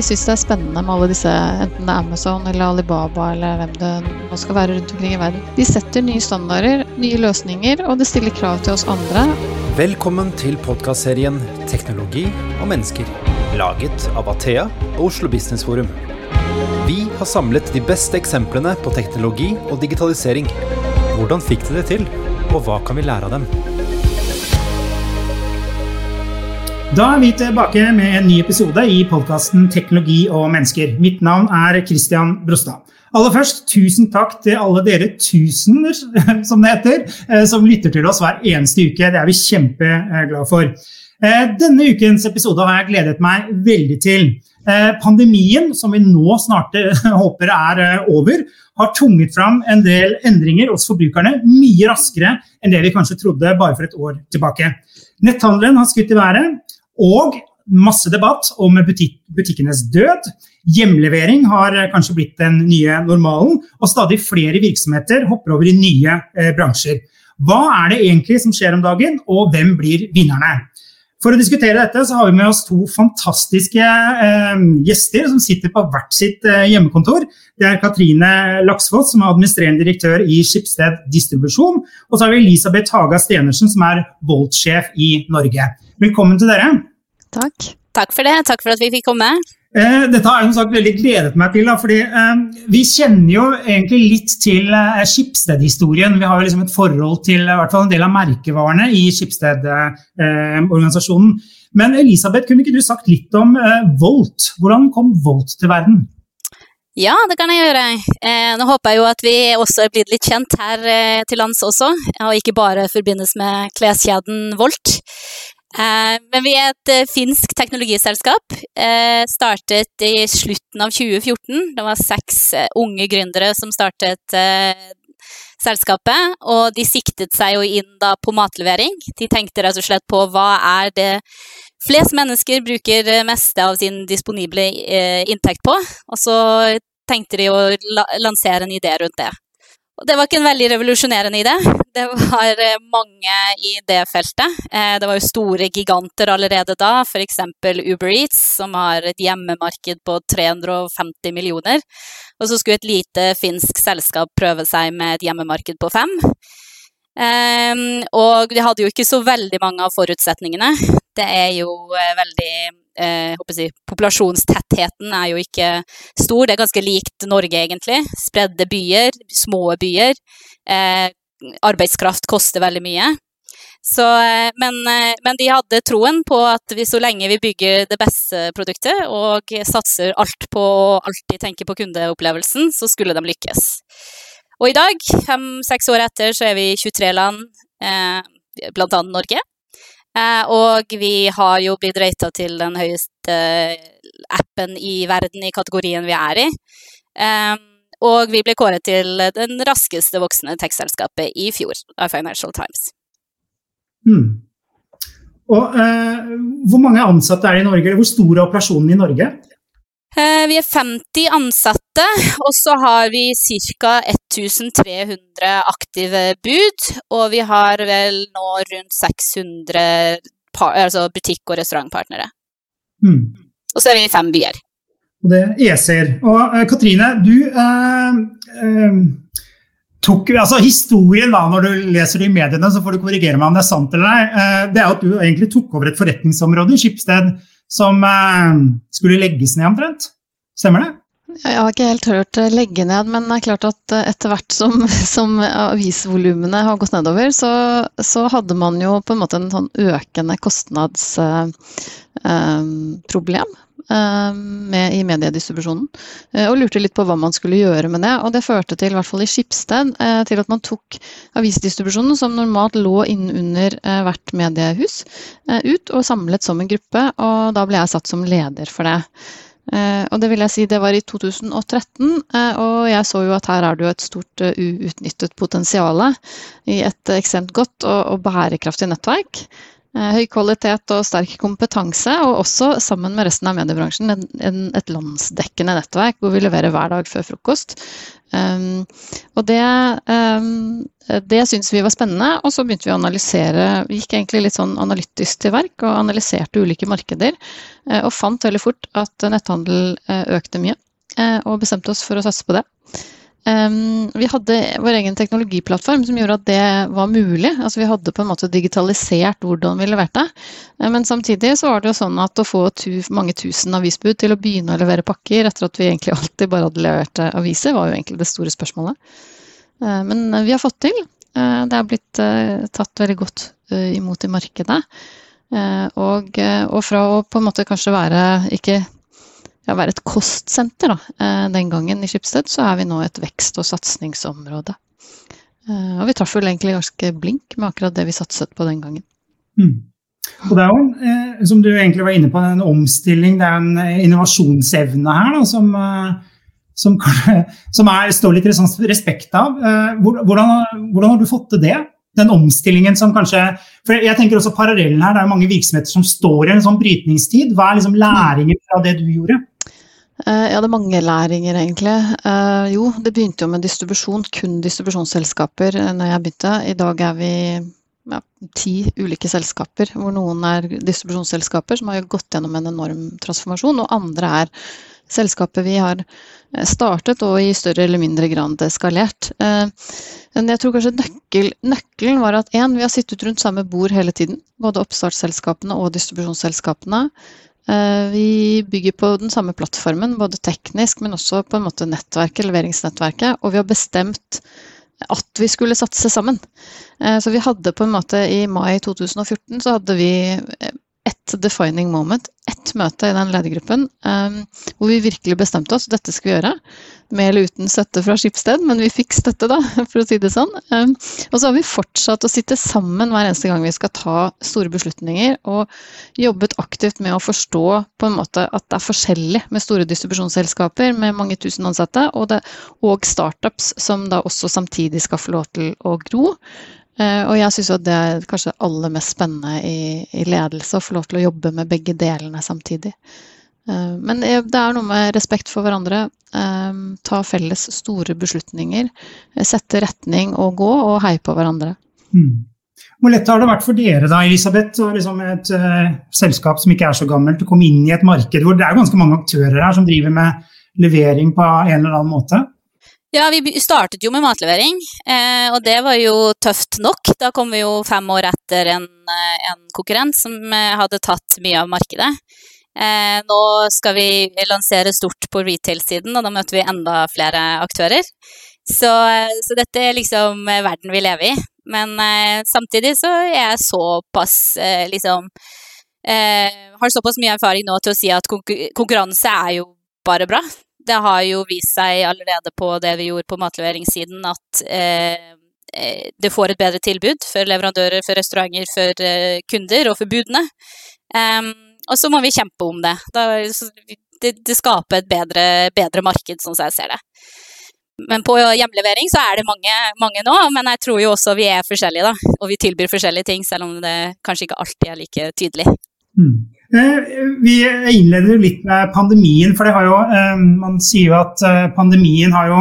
Vi syns det er spennende med alle disse, enten det er Amazon eller Alibaba eller hvem det nå skal være rundt omkring i verden. De setter nye standarder, nye løsninger, og det stiller krav til oss andre. Velkommen til podkastserien 'Teknologi og mennesker', laget av Athea og Oslo Business Forum. Vi har samlet de beste eksemplene på teknologi og digitalisering. Hvordan fikk de det til, og hva kan vi lære av dem? Da er vi tilbake med en ny episode i podkasten Teknologi og mennesker. Mitt navn er Christian Brostad. Aller først, tusen takk til alle dere tusener, som det heter, eh, som lytter til oss hver eneste uke. Det er vi kjempeglade for. Eh, denne ukens episode har jeg gledet meg veldig til. Eh, pandemien, som vi nå snart håper er over, har tvunget fram en del endringer hos forbrukerne mye raskere enn det vi kanskje trodde bare for et år tilbake. Netthandelen har skutt i været, og masse debatt om butik butikkenes død. Hjemlevering har kanskje blitt den nye normalen, og stadig flere virksomheter hopper over i nye eh, bransjer. Hva er det egentlig som skjer om dagen, og hvem blir vinnerne? For å diskutere dette så har vi med oss to fantastiske eh, gjester som sitter på hvert sitt eh, hjemmekontor. Det er Katrine Laksfoss, som er administrerende direktør i Skipsted distribusjon. Og så har vi Elisabeth Haga Stenersen, som er Volt-sjef i Norge. Velkommen til dere. Takk. Takk for det. Takk for at vi fikk komme. Eh, dette har jeg som sagt veldig gledet meg til. Da, fordi eh, Vi kjenner jo egentlig litt til eh, Skipsted-historien. Vi har jo liksom et forhold til i hvert fall en del av merkevarene i Skipsted-organisasjonen. Men Elisabeth, kunne ikke du sagt litt om eh, Volt? Hvordan kom Volt til verden? Ja, det kan jeg gjøre. Eh, nå håper jeg jo at vi også er blitt litt kjent her eh, til lands også, og ikke bare forbindes med kleskjeden Volt. Eh, men vi er et eh, finsk teknologiselskap. Eh, startet i slutten av 2014. Det var seks unge gründere som startet selskapet, og de siktet seg jo inn da på matlevering. De tenkte rett og slett på hva er det flest mennesker bruker meste av sin disponible inntekt på, og så tenkte de å lansere en idé rundt det. Og det var ikke en veldig revolusjonerende idé. Det var eh, mange i det feltet. Eh, det var jo store giganter allerede da, f.eks. Uber Eats, som har et hjemmemarked på 350 millioner. Og så skulle et lite finsk selskap prøve seg med et hjemmemarked på fem. Um, og de hadde jo ikke så veldig mange av forutsetningene. Det er jo uh, veldig uh, jeg, Populasjonstettheten er jo ikke stor. Det er ganske likt Norge, egentlig. Spredde byer, små byer. Eh, arbeidskraft koster veldig mye. Så, men, men, de hadde troen på at vi, så lenge vi bygger det beste produktet og satser alt på å alltid tenke på kundeopplevelsen, så skulle de lykkes. Og i dag, fem-seks år etter, så er vi i 23 land, eh, annet Norge. Eh, og vi har jo blitt rata til den høyeste appen i verden i kategorien vi er i. Eh, og vi ble kåret til den raskeste voksende tekstselskapet i fjor av Financial Times. Mm. Og eh, Hvor mange ansatte er det i Norge, hvor stor er operasjonen i Norge? Eh, vi er 50 ansatte, og så har vi ca. 1300 aktive bud. Og vi har vel nå rundt 600 altså butikk- og restaurantpartnere. Mm. Og så er vi i fem byer. Og det er ESER. Og uh, Katrine, du uh, uh, tok altså Historien, da, når du leser det i mediene, så får du korrigere meg om det er sant eller nei. det er at du egentlig tok over et forretningsområde i Skipsted som eh, skulle legges ned omtrent. Stemmer det? Jeg har ikke helt hørt legge ned, men det er klart at eh, etter hvert som, som avisvolumene har gått nedover, så, så, hadde man jo på en måte en sånn økende kostnadsproblem. Eh, Eh, med, i mediedistribusjonen. Og lurte litt på hva man skulle gjøre med det. Og det førte til, i hvert fall i Skipsted, til at man tok avisdistribusjonen, som normalt lå innunder hvert mediehus, ut og samlet som en gruppe. Og da ble jeg satt som leder for det. Og det vil jeg si, det var i 2013, og jeg så jo at her er det jo et stort uutnyttet potensial i et ekstremt godt og bærekraftig nettverk. Eh, høy kvalitet og sterk kompetanse, og også sammen med resten av mediebransjen en, et landsdekkende nettverk hvor vi leverer hver dag før frokost. Um, og det, um, det syntes vi var spennende, og så begynte vi å analysere. Vi gikk egentlig litt sånn analytisk til verk og analyserte ulike markeder, uh, og fant veldig fort at netthandel uh, økte mye, og bestemte oss for å satse på det. Um, vi hadde vår egen teknologiplattform som gjorde at det var mulig. Altså vi hadde på en måte digitalisert hvordan vi leverte. det. men samtidig så var det jo sånn at å få tu, mange tusen avisbud til å begynne å levere pakker etter at vi egentlig alltid bare hadde levert uh, aviser, var jo egentlig det store spørsmålet. Uh, men vi har fått til. det er blitt tatt veldig godt imot i markedet. Og, og fra å på en måte kanskje være ikke ja, være et kostsenter da. Eh, den gangen i Skipsted, så er vi nå et vekst- og satsingsområde. Eh, og vi traff vel egentlig ganske blink med akkurat det vi satset på den gangen. Mm. Og det er jo, eh, som du egentlig var inne på, en omstilling, det er en innovasjonsevne her da, som, som, som er, står litt respekt av. Hvordan, hvordan, har du fått til det? Den omstillingen som kanskje For jeg tenker også parallellen her, det er mange virksomheter som står i en sånn brytningstid. Hva er liksom læringen fra det du gjorde? Eh, hadde er mange læringer, egentlig. Uh, jo, det begynte jo med distribusjon, kun distribusjonsselskaper eh, når jeg begynte. I dag er vi ja, ti ulike selskaper, hvor noen er distribusjonsselskaper som har gått gjennom en enorm transformasjon, og andre er selskaper vi har startet og i større eller mindre grad skalert. Uh, men jeg tror kanskje nøkkel, nøkkelen var at én, vi har sittet rundt samme bord hele tiden. Både oppstartsselskapene og distribusjonsselskapene. Eh, vi bygger på den samme plattformen, både teknisk, men også på en måte nettverket, leveringsnettverket. Og vi har bestemt at vi skulle satse sammen. Eh, så vi hadde på en måte i mai 2014 så hadde vi ett defining moment, ett møte i den ledergruppen um, hvor vi virkelig bestemte oss dette skal vi gjøre. Med eller uten støtte fra Skipsted, men vi fikk støtte, da, for å si det sånn. Um, og så har vi fortsatt å sitte sammen hver eneste gang vi skal ta store beslutninger, og jobbet aktivt med å forstå på en måte at det er forskjellig med store distribusjonsselskaper med mange tusen ansatte, og, det, og startups som da også samtidig skal få lov til å gro. Eh, og jeg syns det er kanskje aller mest spennende i, i, ledelse, å få lov til å jobbe med begge delene samtidig. Eh, men det er noe med respekt for hverandre. Eh, ta felles store beslutninger. Sette retning og gå, og heie på hverandre. Mm. Hvor lett har det vært for dere da, Elisabeth, og liksom et uh, selskap som ikke er så gammelt, å komme inn i et marked hvor det er ganske mange aktører her som driver med levering på en eller annen måte? Ja, vi startet jo med matlevering, eh, og det var jo tøft nok. Da kom vi jo fem år etter en, eh, en konkurrent som eh, hadde tatt mye av markedet. Nå skal vi lansere stort på retail-siden, og da møter vi enda flere aktører. Så, så, dette er liksom verden vi lever i. Men samtidig så er jeg såpass liksom Har såpass mye erfaring nå til å si at konkurranse er jo bare bra det har jo vist seg allerede på det vi gjorde på matleveringssiden, at eh, eh, det får et bedre tilbud for leverandører, for restauranter, for eh, kunder og for budene. Um, og så må vi kjempe om det. Da, det, det, skaper et bedre, bedre marked, sånn som jeg ser det. Men på hjemlevering så er det mange, mange, nå, men jeg tror jo også vi er forskjellige, da. Og vi tilbyr forskjellige ting, selv om det kanskje ikke alltid er like tydelig. Mm. Eh, vi innleder litt med pandemien, for det har jo, eh, man sier jo at eh, pandemien har jo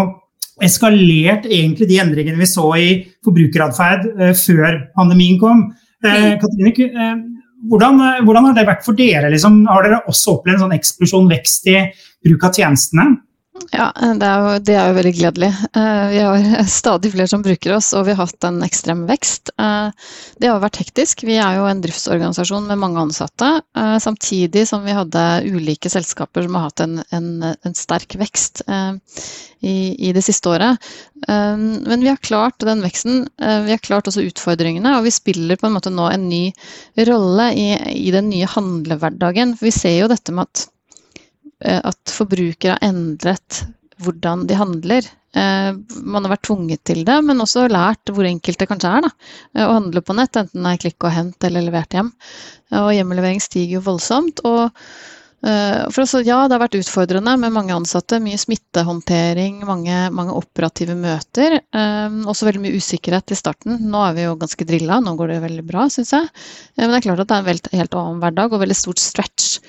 eskalert egentlig de endringene vi så i forbrukeratferd før pandemien kom. Mm. Katrine, hvordan, hvordan, har det vært for dere? Liksom? Har dere også opplevd en sånn eksplosjon vekst i bruk av tjenestene? Ja, det er, jo, det er, jo, veldig gledelig. Eh, vi har stadig flere som bruker oss, og vi har hatt en ekstrem vekst. Eh, det har vært hektisk. Vi er jo en driftsorganisasjon med mange ansatte, eh, samtidig som vi hadde ulike selskaper som har hatt en, en, en sterk vekst i, i, det siste året. Men vi har klart den veksten. Vi har klart også utfordringene, og vi spiller på en måte nå en ny rolle i, i den nye handlehverdagen. For vi ser jo dette med at at forbrukere har endret hvordan de handler. Eh, man har vært tvunget til det, men også lært hvor enkelt det kanskje er da, eh, å handle på nett, enten det er klikk og hent eller levert hjem. Og hjemmelevering stiger jo voldsomt. og For også, ja, det har vært utfordrende med mange ansatte. Mye smittehåndtering, mange, mange operative møter. Også veldig mye usikkerhet i starten. Nå er vi jo ganske drilla, nå går det veldig bra, syns jeg. Men det er klart at det er en helt annen hverdag og veldig stort stretch.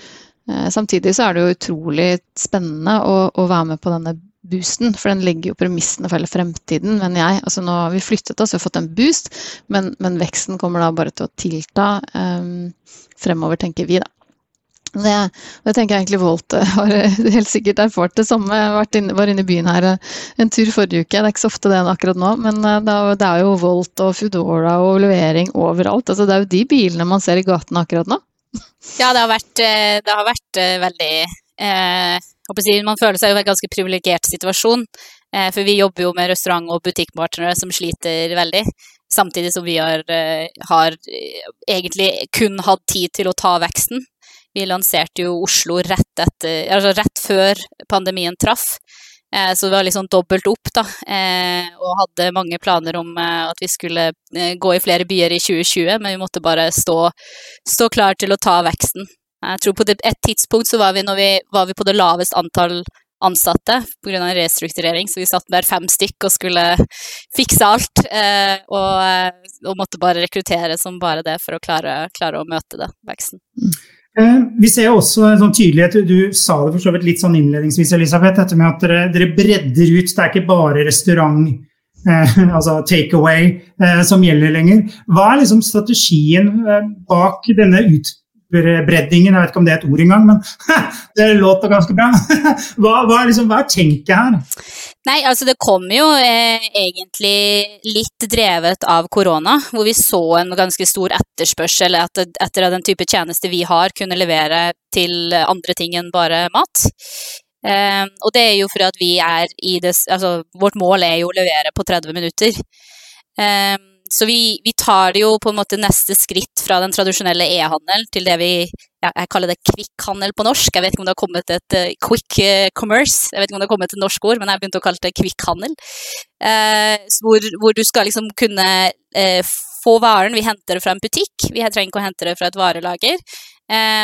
Samtidig så er det jo utrolig spennende å, å være med på denne boosten, for den legger jo premissene for hele fremtiden, mener jeg. Altså nå har vi flyttet oss, vi har fått en boost, men, men veksten kommer da bare til å tilta um, fremover, tenker vi, da. Det, det, tenker jeg egentlig Volt har helt sikkert erfart det samme. Jeg var inne i byen her en tur forrige uke. Det er ikke så ofte det akkurat nå, men eh, det er jo Volt og Foodora og levering overalt. Altså, det er jo de bilene man ser i gatene akkurat nå. Ja, det har vært, eh, det har vært eh, veldig eh, man føler seg jo i en ganske privilegert situasjon. Eh, for vi jobber jo med restaurant- og butikkpartnere som sliter veldig. Samtidig som vi har, eh, har, egentlig kun hatt tid til å ta veksten. Vi lanserte jo Oslo rett, etter, altså rett før pandemien traff. Så det var liksom dobbelt opp, da. Og hadde mange planer om at vi skulle gå i flere byer i 2020, men vi måtte bare stå, stå klar til å ta veksten. Jeg tror på et tidspunkt så var vi, vi, var vi på det laveste antall ansatte pga. restrukturering, så vi satt der fem stykk og skulle fikse alt. Eh, og, eh, og, måtte bare rekruttere som bare det for å klare, klare å møte det, veksten. Eh, vi ser også en sånn tydelighet, du sa det for så vidt litt sånn innledningsvis, Elisabeth, dette med at dere, dere bredder ut. Det er ikke bare restaurant, eh, altså takeaway, eh, som gjelder lenger. Hva er liksom strategien eh, bak denne utbreddingen? jeg vet ikke om det er et ord engang, men det låter ganske bra. Hva, hva, liksom, hva er tenket her? Nei, altså det kom jo eh, egentlig litt drevet av korona, hvor vi så en ganske stor etterspørsel etter, at den type tjeneste vi har, kunne levere til andre ting enn bare mat. Eh, og det er jo fordi at vi er i det Altså, vårt mål er jo å levere på 30 minutter. Eh, så vi, vi, tar det jo på en måte neste skritt fra den tradisjonelle e-handel til det vi jeg kaller det kvikkhandel på norsk. Jeg vet ikke om det har kommet et uh, quick uh, commerce, jeg vet ikke om det har kommet et norsk ord, men jeg har begynt å kalle det kvikkhandel. Uh, hvor, hvor, du skal liksom kunne få varen, vi henter det fra en butikk, vi trenger ikke å hente det fra et varelager.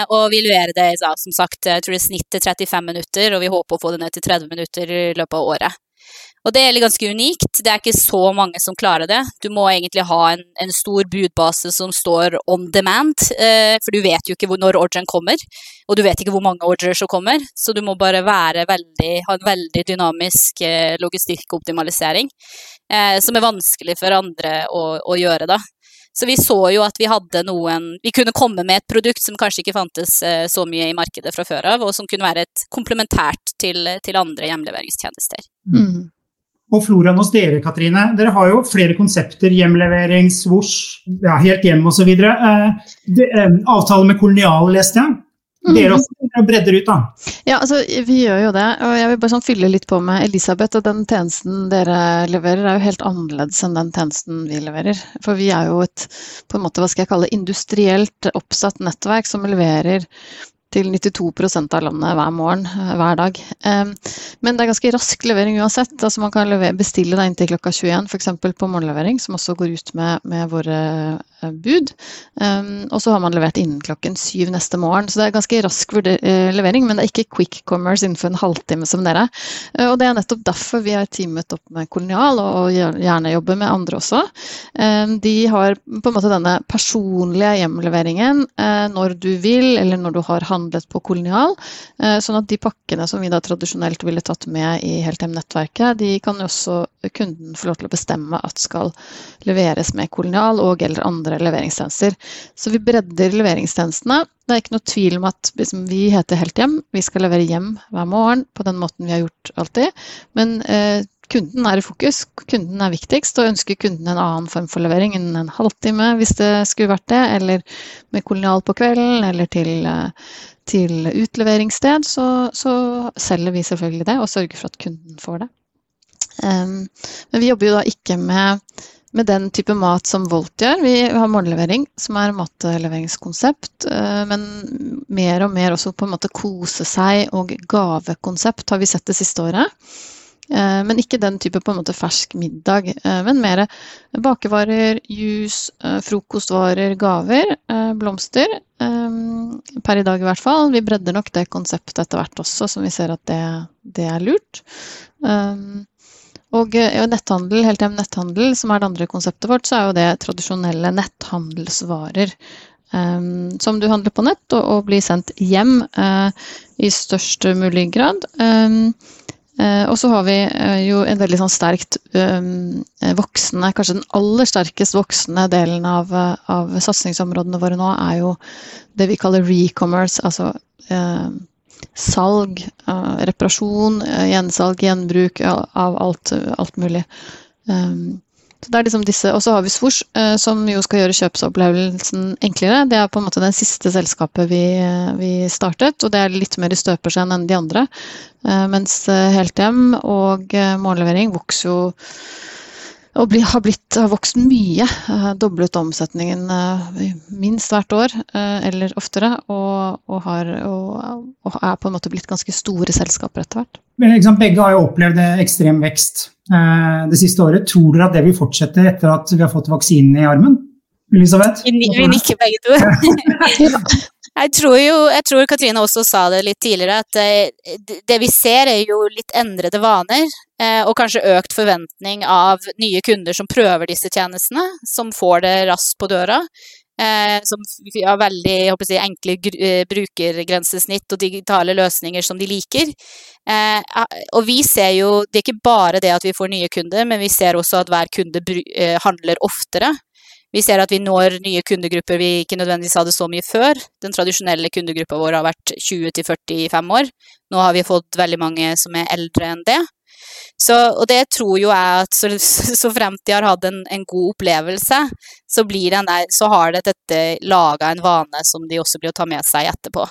og vi leverer det som sagt, jeg tror det er snitt til 35 minutter, og vi håper å få det ned til 30 minutter i løpet av året. Og det er ganske unikt. Det er ikke så mange som klarer det. Du må egentlig ha en, en stor budbase som står on demand, eh, for du vet jo ikke hvor, når ordren kommer. Og du vet ikke hvor mange ordrer som kommer, så du må bare veldig, ha en veldig dynamisk eh, logistikkoptimalisering, eh, som er vanskelig for andre å, å gjøre, da. Så vi så jo at vi hadde noen Vi kunne komme med et produkt som kanskje ikke fantes eh, så mye i markedet fra før av, og som kunne være et komplementært til, til andre hjemleveringstjenester. Mm. Og floraen hos dere, Katrine. Dere har jo flere konsepter. Hjemlevering, svosj, ja, helt hjem osv. Eh, eh, avtale med Kolonial, leste jeg. Dere mhm. også bredder ut, da? Ja, altså, vi gjør jo det. Og jeg vil bare sånn fylle litt på med Elisabeth. Og den tjenesten dere leverer, er jo helt annerledes enn den tjenesten vi leverer. For vi er jo et på en måte, hva skal jeg kalle, industrielt oppsatt nettverk som leverer til 92% av landet hver morgen, eh, hver dag. Men det er ganske rask levering uansett. Altså man kan bestille det inntil klokka 21, f.eks. på morgenlevering, som også går ut med, med våre eh, bud. Og så har man levert innen klokken syv neste morgen. Så det er ganske rask eh, levering, men det er ikke quick commerce innenfor en halvtime som dere. Og det er nettopp derfor vi har teamet opp med Kolonial, og gjerne jobber med andre også. De har på en måte denne personlige hjemleveringen når du vil, eller når du har handlet handlet på kolonial. Eh, sånn at de pakkene som vi da tradisjonelt ville tatt med i Helthjem-nettverket, de kan jo også kunden få lov til å bestemme at skal leveres med kolonial og eller andre leveringstjenester. Så vi bredder leveringstjenestene. Det er ikke noe tvil om at liksom, vi heter Helthjem. Vi skal levere hjem hver morgen på den måten vi har gjort alltid. Men eh, kunden er i fokus. Kunden er viktigst, og ønsker kunden en annen form for levering innen en halvtime hvis det skulle vært det, eller med kolonial på kvelden, eller til, eh, til utleveringssted, så, så, selger vi selvfølgelig det og sørger for at kunden får det. Um, men vi jobber jo da ikke med, med den type mat som Volt gjør. Vi har morgenlevering, som er matleveringskonsept. Uh, men mer og mer også på en måte kose seg og gavekonsept har vi sett det siste året. Eh, men ikke den type på en måte fersk middag, eh, men mer bakevarer, juice, eh, frokostvarer, gaver, blomster. Per i dag i hvert fall. Vi bredder nok det konseptet etter hvert også, som vi ser at det, det er lurt. Og netthandel, helt hjem netthandel, som er det andre konseptet vårt, så er jo det tradisjonelle netthandelsvarer. Um, som du handler på nett, og, og blir sendt hjem uh, i størst mulig grad. Um, og så har vi uh, jo en veldig sånn sterkt um, voksende, kanskje den aller sterkest voksende delen av, av satsingsområdene våre nå, er jo det vi kaller recommerce, altså eh, salg, reparasjon, gjensalg, gjenbruk av alt, alt mulig. Um, så det er liksom disse, Og så har vi Svosj, eh, som jo skal gjøre kjøpsopplevelsen enklere. Det er på en måte det siste selskapet vi, vi startet, og det er litt mer i støpeskjeen enn de andre. Eh, mens Helt Helthjem og mållevering vokser jo og bli, har, blitt, har vokst mye. Doblet omsetningen minst hvert år, eller oftere. Og, og, har, og, og, er på en måte blitt ganske store selskaper etter hvert. Begge har jo opplevd ekstrem vekst Eh, det siste året. Tror dere at det vil fortsette etter at vi har fått vaksinen i armen? Elisabeth? Vi nikker begge to. jeg tror jo, jeg tror Katrine også sa det litt tidligere, at eh, det vi ser er jo litt endrede vaner. Eh, og kanskje økt forventning av nye kunder som prøver disse tjenestene, som får det raskt på døra. Eh, som har veldig si, enkle eh, brukergrensesnitt og digitale løsninger som de liker. Eh, og vi ser jo Det er ikke bare det at vi får nye kunder, men vi ser også at hver kunde eh, handler oftere. Vi ser at vi når nye kundegrupper vi ikke nødvendigvis hadde så mye før. Den tradisjonelle kundegruppa vår har vært 20 45 år. Nå har vi fått veldig mange som er eldre enn det. Så, og det tror jo jeg at så, så fremt de har hatt en, en god opplevelse, så, der, så har det dette laga en vane som de også blir å ta med seg etterpå.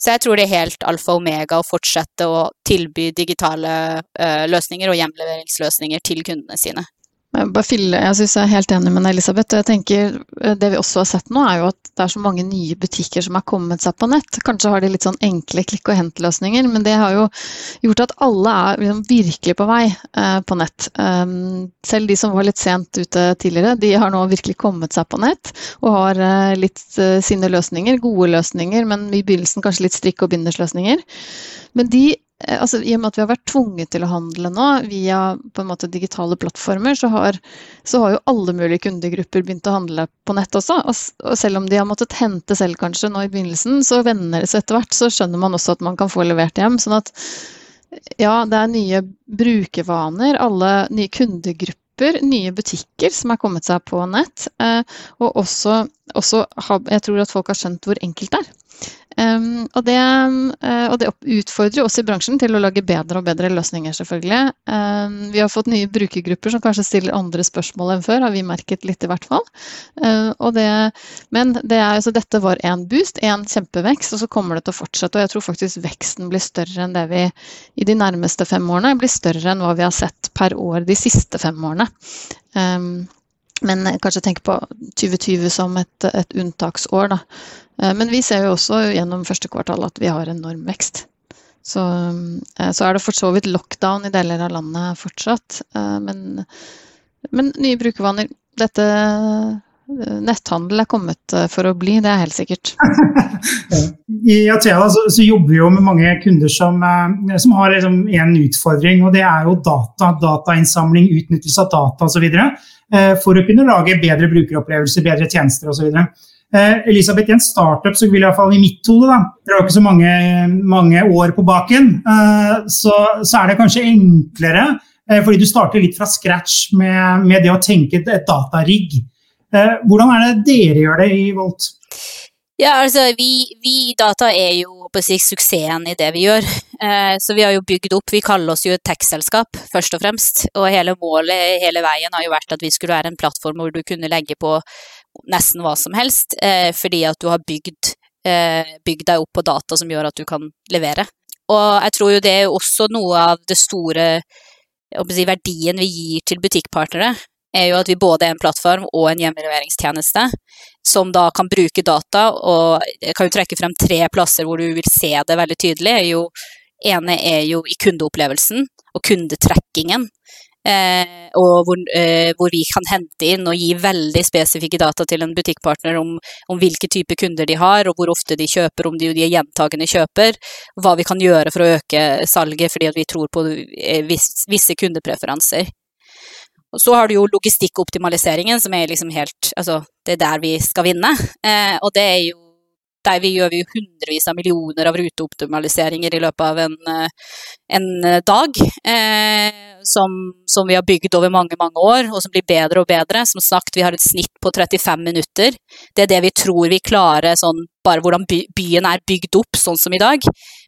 Så jeg tror det er helt alfa og omega å fortsette å tilby digitale uh, løsninger og hjemleveringsløsninger til kundene sine. Jeg, jeg synes jeg er helt enig med Elisabeth. jeg tenker eh, Det vi også har sett nå, er jo at det er så mange nye butikker som har kommet seg på nett. Kanskje har de litt sånn enkle klikk og hent-løsninger, men det har jo gjort at alle er liksom virkelig på vei eh, på nett. Um, selv de som var litt sent ute tidligere, de har nå virkelig kommet seg på nett og har eh, litt sine løsninger. Gode løsninger, men i begynnelsen kanskje litt strikk- og bindersløsninger. Men de altså, I og med at vi har vært tvunget til å handle nå via på en måte digitale plattformer, så har, så har jo alle mulige kundegrupper begynt å handle på nett også. Og, og, selv om de har måttet hente selv kanskje nå i begynnelsen, så venner det seg etter hvert. Så skjønner man også at man kan få levert hjem. sånn at ja, det er nye brukervaner, alle nye kundegrupper, nye butikker som har kommet seg på nett. Eh, og også, også, jeg tror at folk har skjønt hvor enkelt det er. Um, og, det, uh, og, det, utfordrer oss i bransjen til å lage bedre og bedre løsninger, selvfølgelig. Um, vi har fått nye brukergrupper som kanskje stiller andre spørsmål enn før, har vi merket litt i hvert fall. Uh, det, men det er, altså, dette var én boost, én kjempevekst, og så kommer det til å fortsette. Og jeg tror faktisk veksten blir større enn det vi i de nærmeste fem årene blir større enn hva vi har sett per år de siste fem årene. Um, men kanskje tenke på 2020 som et, et unntaksår. Da. Eh, men vi ser jo også gjennom første kvartal at vi har enorm vekst. Så, eh, så er det for så vidt lockdown i deler av landet fortsatt. Eh, men, men nye brukervaner Dette netthandel er kommet for å bli, det er helt sikkert. I Athea så, så, jobber vi jo med mange kunder som, som har liksom en utfordring, og det er jo data. Datainnsamling, utnyttelse av data osv. For å kunne lage bedre brukeropplevelser, bedre tjenester osv. Eh, Elisabeth, i en startup så vil i hvert fall i mitt hode, da, det har ikke så mange, mange år på baken, eh, så, så, er det kanskje enklere, eh, fordi du starter litt fra scratch med, med det å tenke et datarigg. Hvordan er det dere gjør det i Volt? Ja, altså vi, vi Data er jo på å si, suksessen i det vi gjør. Eh, så vi har jo bygd opp, vi kaller oss jo et tech-selskap først og fremst. Og hele målet hele veien har jo vært at vi skulle være en plattform hvor du kunne legge på nesten hva som helst, eh, fordi at du har bygd, eh, bygd deg opp på data som gjør at du kan levere. Og jeg tror jo det er også noe av det store si, verdien vi gir til butikkpartnere, er jo at vi både er en plattform og en hjemmeleveringstjeneste som da kan bruke data, og jeg kan jo trekke frem tre plasser hvor du vil se det veldig tydelig. Jo, ene er jo i kundeopplevelsen, og kundetrackingen. Eh, og hvor, eh, hvor, vi kan hente inn og gi veldig spesifikke data til en butikkpartner om, om hvilke typer kunder de har, og hvor ofte de kjøper, om de, de gjentagende kjøper. Hva vi kan gjøre for å øke salget fordi vi tror på eh, visse kundepreferanser. Og så har du jo logistikkoptimaliseringen, som er liksom helt Altså, det er der vi skal vinne. Eh, og det er jo der vi gjør vi hundrevis av millioner av ruteoptimaliseringer i løpet av en, eh, en dag. Eh, som, som, vi har bygd over mange mange år, og som blir bedre og bedre. Som sagt, vi har et snitt på 35 minutter. Det er det vi tror vi klarer, sånn, bare hvordan by, byen er bygd opp, sånn som i dag.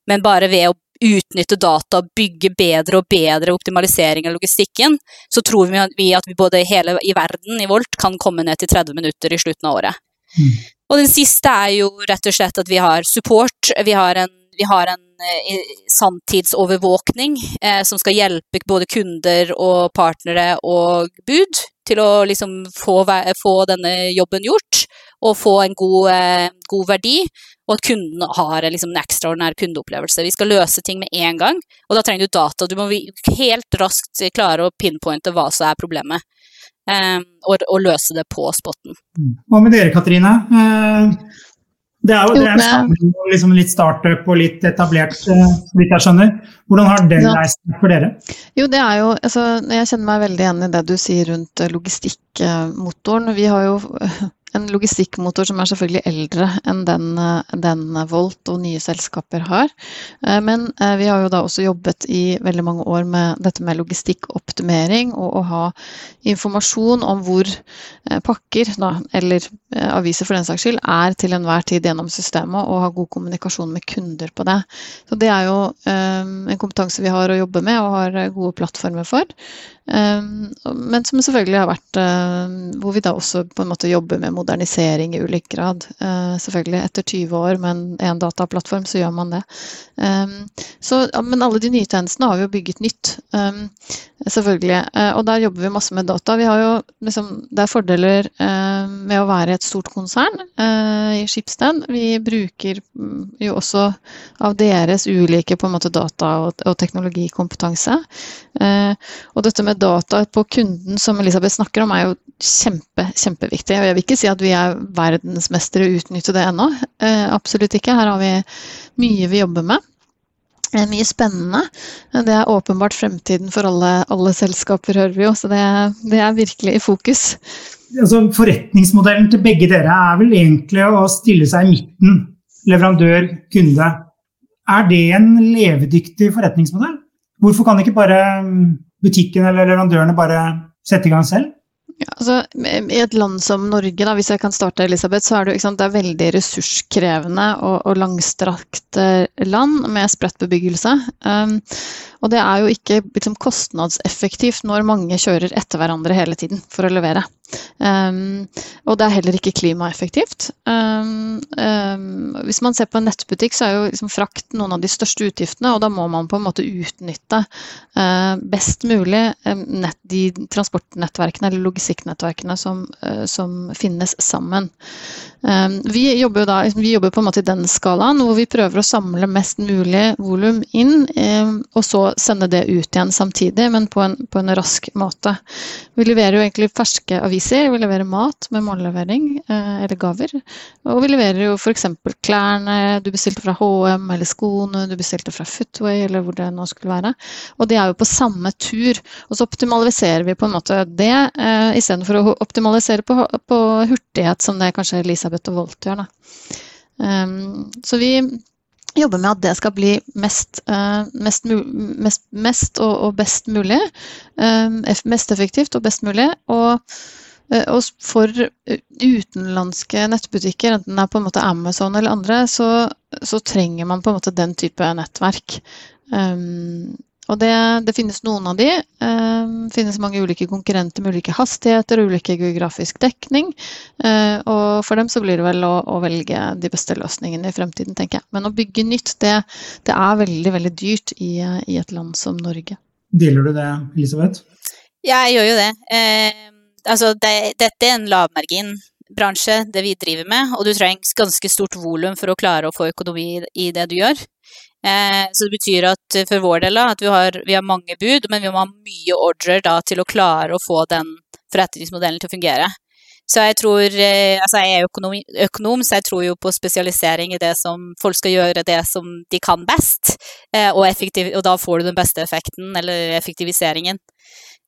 Men bare ved å utnytte data bygge bedre og bedre optimalisering av logistikken, så tror vi at vi både hele i verden i Volt kan komme ned til 30 minutter i slutten av året. Mm. Og den siste er jo rett og slett at vi har support. Vi har en, vi har en eh, sanntidsovervåkning eh, som skal hjelpe både kunder og partnere og bud til å liksom få, få denne jobben gjort og få en god, eh, god verdi, og at kunden har liksom en ekstraordinær kundeopplevelse. Vi skal løse ting med en gang, og da trenger du data. Du må helt raskt klare å pinpointe hva som er problemet, eh, og, og, løse det på spotten. Mm. Hva med dere, Katrine? Eh, det er jo det er en liksom litt startup og litt etablert, eh, så vidt jeg skjønner. Hvordan har den ja. reist for dere? Jo, det er jo, altså, Jeg kjenner meg veldig igjen i det du sier rundt logistikkmotoren. Vi har jo en logistikkmotor som er selvfølgelig eldre enn den, eh, den, Volt og nye selskaper har. Eh, men eh, vi har jo da også jobbet i veldig mange år med dette med logistikkoptimering og å ha informasjon om hvor pakker, da, eller aviser for den saks skyld, er til enhver tid gjennom systemet, og ha god kommunikasjon med kunder på det. Så det er jo en kompetanse vi har å jobbe med og har gode plattformer for. Men som selvfølgelig har vært hvor vi da også på en måte jobber med modernisering i ulik grad. Uh, selvfølgelig etter 20 år med en dataplattform, så gjør man det. Um, så, men alle de nye tjenestene har vi jo bygget nytt, um, selvfølgelig. Uh, og der jobber vi masse med data. Vi har jo, liksom, det er fordeler med å være et stort konsern i Schibsted. Vi bruker mm, jo også av deres ulike på en måte data og teknologikompetanse. og dette med data på kunden som Elisabeth snakker om, er jo kjempe, kjempeviktig. Og jeg vil ikke si at vi er verdensmestere i å utnytte det ennå. Eh, absolutt ikke. Her har vi mye vi jobber med. Eh, mye spennende. Det er åpenbart fremtiden for alle, alle selskaper, hører vi jo. Så det, det er virkelig i fokus. Altså, forretningsmodellen til begge dere er vel egentlig å stille seg i midten, leverandør, kunde. Er det en levedyktig forretningsmodell? Hvorfor kan ikke bare butikken eller leverandørene bare sette i gang selv? Ja, altså, I et land som Norge, da, hvis jeg kan starte, Elisabeth, så er det, sant, det er veldig ressurskrevende og, og langstrakt land med spredt bebyggelse. Um, og det er jo ikke liksom, kostnadseffektivt når mange kjører etter hverandre hele tiden for å levere. Um, og det er heller ikke klimaeffektivt. Um, um, hvis man ser på en nettbutikk, så er jo liksom frakt noen av de største utgiftene, og da må man på en måte utnytte uh, best mulig nett, de transportnettverkene eller logistikknettverkene som, uh, som finnes sammen. vi jobber jo da vi jobber på en måte i den skalaen hvor vi prøver å samle mest mulig volum inn, og så sende det ut igjen samtidig, men på en, på en rask måte. Vi leverer jo egentlig ferske aviser, vi leverer mat med mållevering eh, eller gaver. Og vi leverer jo f.eks. klærne du bestilte fra HM, eller skoene du bestilte fra Footway, eller hvor det nå skulle være. Og de er jo på samme tur. Og så optimaliserer vi på en måte det, eh, istedenfor å optimalisere på, på, hurtighet, som det kanskje Elisabeth og Volt gjør. Da. Um, så vi jobber med at det skal bli mest, uh, mest, mest, mest og, og, best mulig. Uh, mest effektivt og best mulig. Og, uh, og, for utenlandske nettbutikker, enten det er på en måte Amazon eller andre, så, så trenger man på en måte den type nettverk. Um, og det, det, finnes noen av de. Det eh, finnes mange ulike konkurrenter med ulike hastigheter og ulike geografisk dekning. Eh, og for dem så blir det vel å, å, velge de beste løsningene i fremtiden, tenker jeg. Men å bygge nytt, det, det er veldig, veldig dyrt i, i, et land som Norge. Deler du det, Elisabeth? Ja, jeg gjør jo det. Eh, altså, det, dette er en lavmargin bransje, det vi driver med, og du trenger ganske stort volum for å klare å få økonomi i det du gjør. Eh, så det betyr at for vår del at vi har, vi har mange bud, men vi må ha mye ordrer da, til å klare å få den forretningsmodellen til å fungere. Så jeg tror eh, Altså, jeg er økonom, økonom, så jeg tror jo på spesialisering i det som folk skal gjøre det som de kan best, og, effektiv, og da får du den beste effekten, eller effektiviseringen.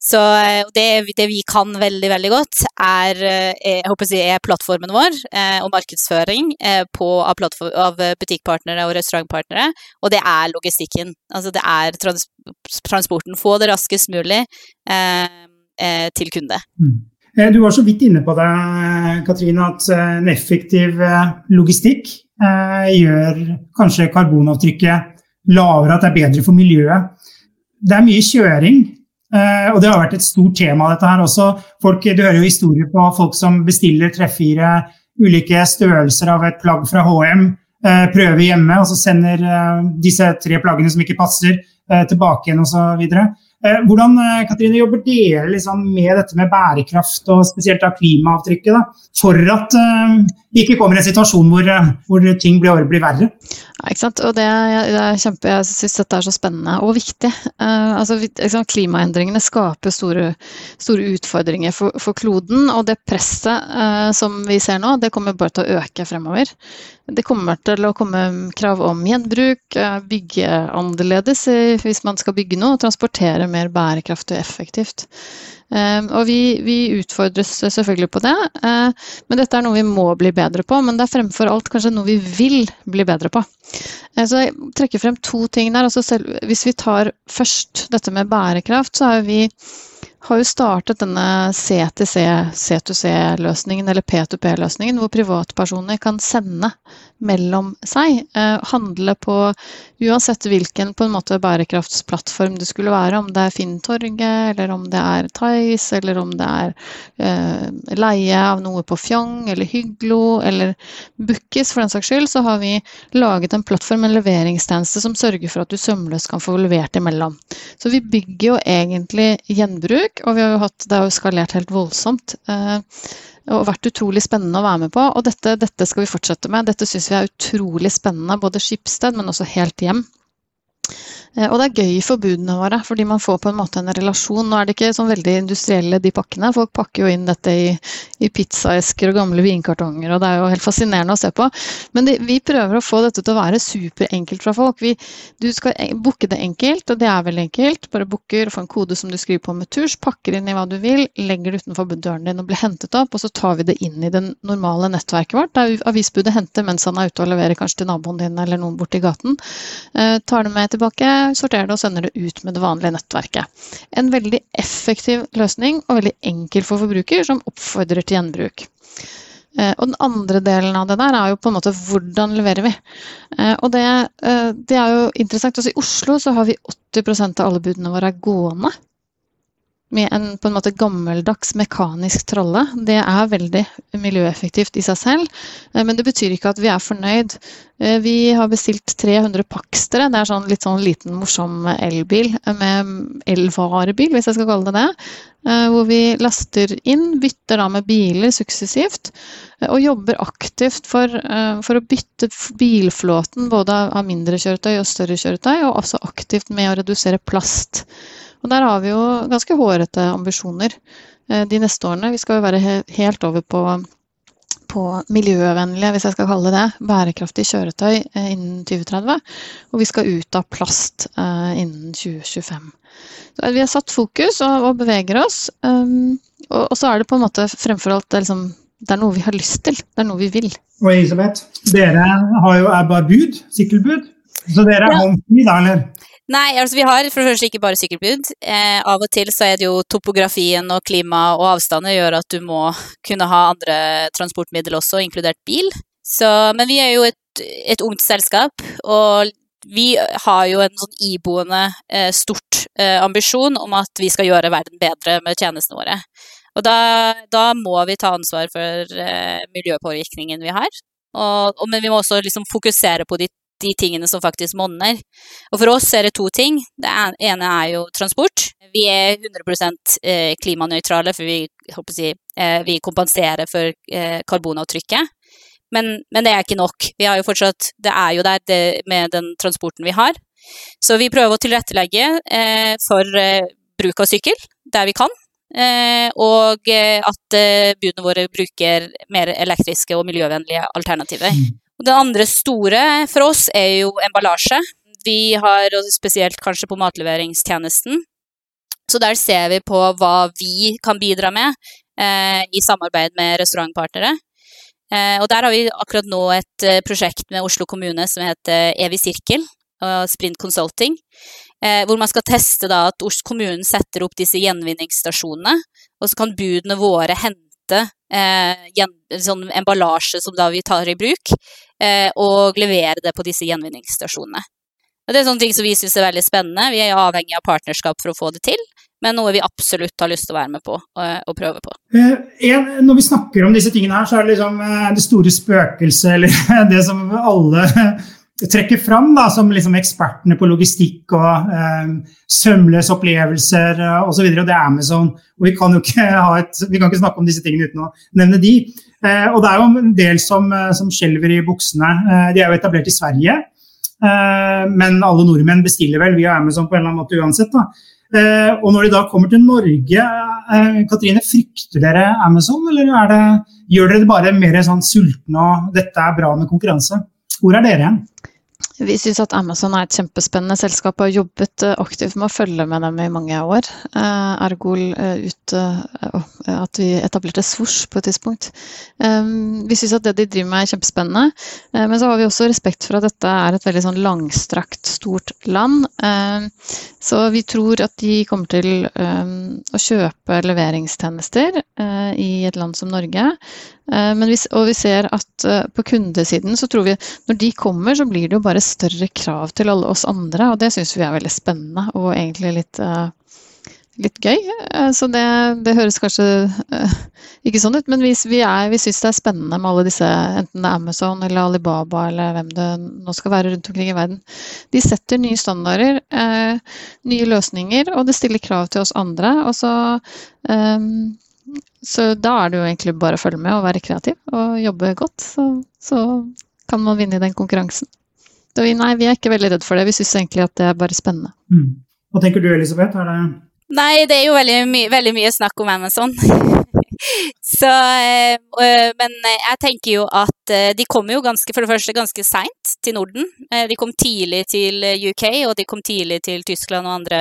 Så eh, det, det, vi kan veldig, veldig godt, er, jeg håper å si, er plattformen vår og markedsføring på, av, av, butikkpartnere og restaurantpartnere, og det er logistikken. Altså det er trans, transporten. Få det raskest mulig eh, til kunde. Mm. Eh, du var så vidt inne på det, Katrine, at eh, en effektiv eh, logistikk gjør kanskje karbonavtrykket lavere, at det er bedre for miljøet. Det er mye kjøring, og det har vært et stort tema, dette her også. Folk, du hører jo historier på folk som bestiller tre-fire ulike størrelser av et plagg fra HM, prøver hjemme, og så sender disse tre plaggene som ikke passer, tilbake igjen osv. Eh, hvordan eh, Katrine, jobber dere liksom med dette med bærekraft og spesielt av klimaavtrykket, da, for at uh, vi ikke kommer i en situasjon hvor, hvor ting blir, blir verre? Ja, ikke sant? Og det, det er kjempe, Jeg syns dette er så spennende og viktig. Uh, altså, liksom, klimaendringene skaper store, store utfordringer for, for, kloden, og det presset uh, som vi ser nå, det kommer bare til å øke fremover. Det kommer til å komme krav om gjenbruk, bygge annerledes hvis man skal bygge noe, og transportere mer bærekraftig og effektivt. Ehm, og vi, vi, utfordres selvfølgelig på det, eh, men dette er noe vi må bli bedre på. Men det er fremfor alt kanskje noe vi vil bli bedre på. Eh, så jeg trekker frem to ting der. Altså selv, hvis vi tar først dette med bærekraft, så har vi har jo startet denne C2C, C2C-løsningen, eller P2P-løsningen, hvor privatpersoner kan sende mellom seg. Eh, handle på uansett hvilken på en måte bærekraftsplattform det skulle være, om det er Finntorget, eller om det er Thais, eller om det er eh, leie av noe på Fjong, eller Hyglo, eller Bukkis for den saks skyld, så har vi laget en plattform, en leveringstjeneste, som sørger for at du sømløst kan få levert imellom. Så vi bygger jo egentlig gjenbruk, og vi har jo hatt, det har jo skalert helt voldsomt. Eh, og vært utrolig spennende å være med på. Og dette, dette skal vi fortsette med. Dette syns vi er utrolig spennende, både Skipsted, men også helt hjem. Eh, og det er gøy for budene våre, fordi man får på en måte en relasjon. Nå er det ikke sånn veldig industrielle de pakkene, folk pakker jo inn dette i, i pizzaesker og gamle vinkartonger, og det er jo helt fascinerende å se på. Men det, vi prøver å få dette til å være superenkelt fra folk. Vi, du skal booke det enkelt, og det er veldig enkelt. Bare booker, får en kode som du skriver på med turs, pakker inn i hva du vil, legger det utenfor døren din og blir hentet opp, og så tar vi det inn i det normale nettverket vårt, der avisbudet henter mens han er ute og leverer kanskje til naboen din eller noen borti gaten. Eh, tar det med tilbake sorterer det og sender det ut med det vanlige nettverket. En veldig effektiv løsning og veldig enkel for forbruker, som oppfordrer til gjenbruk. Eh, og den andre delen av det der er jo på en måte hvordan leverer vi. Eh, og det, eh, det er jo interessant. Også I Oslo så har vi 80% av alle budene våre er gående med en på en måte gammeldags mekanisk tralle. Det er veldig miljøeffektivt i seg selv, eh, men det betyr ikke at vi er fornøyd. Eh, vi har bestilt 300 Paxtere. Det er sånn litt sånn liten, morsom elbil med elvarebil, hvis jeg skal kalle det det. Eh, hvor vi laster inn, bytter da med biler suksessivt, og jobber aktivt for, for å bytte bilflåten både av mindre kjøretøy og større kjøretøy, og også aktivt med å redusere plast. Og der har vi jo ganske hårete ambisjoner eh, de neste årene. Vi skal jo være helt over på, på miljøvennlige, hvis jeg skal kalle det det, bærekraftige kjøretøy eh, innen 2030. Og vi skal ut av plast eh, innen 2025. Så vi har satt fokus og, og beveger oss. Um, og, og, så er det på en måte fremfor alt det er, liksom, det er noe vi har lyst til. Det er noe vi vil. Og Elisabeth, dere har jo, er bare bud, sykkelbud. Så dere er ja. håndfri da, eller? Nei, altså vi har for det første ikke bare sykkelbud. Eh, av og til så er det jo topografien og klima og avstander gjør at du må kunne ha andre transportmidler også, inkludert bil. Så, men vi er jo et, et ungt selskap, og vi har jo en sånn iboende eh, stort eh, ambisjon om at vi skal gjøre verden bedre med tjenestene våre. Og da, da må vi ta ansvar for eh, miljøpåvirkningen vi har. Og, og, men vi må også liksom fokusere på de de tingene som faktisk monner. Og for oss er det to ting. Det ene er jo transport. Vi er 100% klimanøytrale, for vi, si, vi kompenserer for karbonavtrykket. Men, men, det er ikke nok. Vi har jo fortsatt, det er jo der det, med den transporten vi har. Så vi prøver å tilrettelegge eh, for eh, bruk av sykkel der vi kan. Eh, og eh, at eh, budene våre bruker mer elektriske og miljøvennlige alternativer. Det andre store for oss er jo emballasje. Vi har, spesielt kanskje på matleveringstjenesten, så der ser vi på hva vi kan bidra med eh, i samarbeid med restaurantpartnere. Eh, og der har vi akkurat nå et eh, prosjekt med Oslo kommune som heter Evig sirkel og Sprint Consulting. Eh, hvor man skal teste da at kommunen setter opp disse gjenvinningsstasjonene. Og så kan budene våre hente eh, sånn emballasje som da vi tar i bruk, og levere det på disse gjenvinningsstasjonene. Det er sånne ting som vi syns er veldig spennende. Vi er avhengig av partnerskap for å få det til men noe vi absolutt har lyst til å være med på og, og prøve på. Eh, når vi snakker om disse tingene her, så er det liksom eh, det store spøkelset, eller det som alle trekker fram da, som liksom ekspertene på logistikk og eh, sømløse opplevelser eh, osv. Og, og det er Amazon. Og vi kan jo ikke, et, vi kan ikke snakke om disse tingene uten å nevne de. Eh, og det er jo en del som, eh, som skjelver i buksene. Eh, de er jo etablert i Sverige. Men alle nordmenn bestiller vel via Amazon på en eller annen måte uansett. Da. Eh, og når de da kommer til Norge, eh, Katrine, frykter dere Amazon, eller det, gjør dere det bare mer sånn sultne og dette er bra med konkurranse? Hvor er dere igjen? Vi syns at Amazon er et kjempespennende selskap og har jobbet eh, aktivt med å følge med dem i mange år. Ergol ergo eh, ut at vi etablerte Svosj på et tidspunkt. Vi syns at det de driver med er kjempespennende, men så har vi også respekt for at dette er et veldig sånn langstrakt, stort land. Så vi tror at de kommer til å kjøpe leveringstjenester i et land som Norge. Vi, og vi ser at på kundesiden så tror vi når de kommer, så blir det jo bare større krav til alle oss andre, og det syns vi er veldig spennende og egentlig litt, uh, litt gøy. Uh, så det, det, høres kanskje uh, ikke sånn ut, men vi, vi, vi syns det er spennende med alle disse, enten det er Amazon eller Alibaba eller hvem det nå skal være rundt omkring i verden. De setter nye standarder, nye løsninger, og det stiller krav til oss andre. og så um, så da er det jo egentlig bare å følge med og være kreativ og jobbe godt. Så, så kan man vinne i den konkurransen. Vi, nei, vi er ikke veldig redd for det. Vi syns egentlig at det er bare spennende. Mm. Hva tenker du Elisabeth? Er det Nei, det er jo veldig, my veldig mye snakk om Amazon. Så, øh, men jeg tenker jo at øh, de kommer jo ganske, for det første ganske seint til Norden. De kom tidlig til UK, og de kom tidlig til Tyskland og andre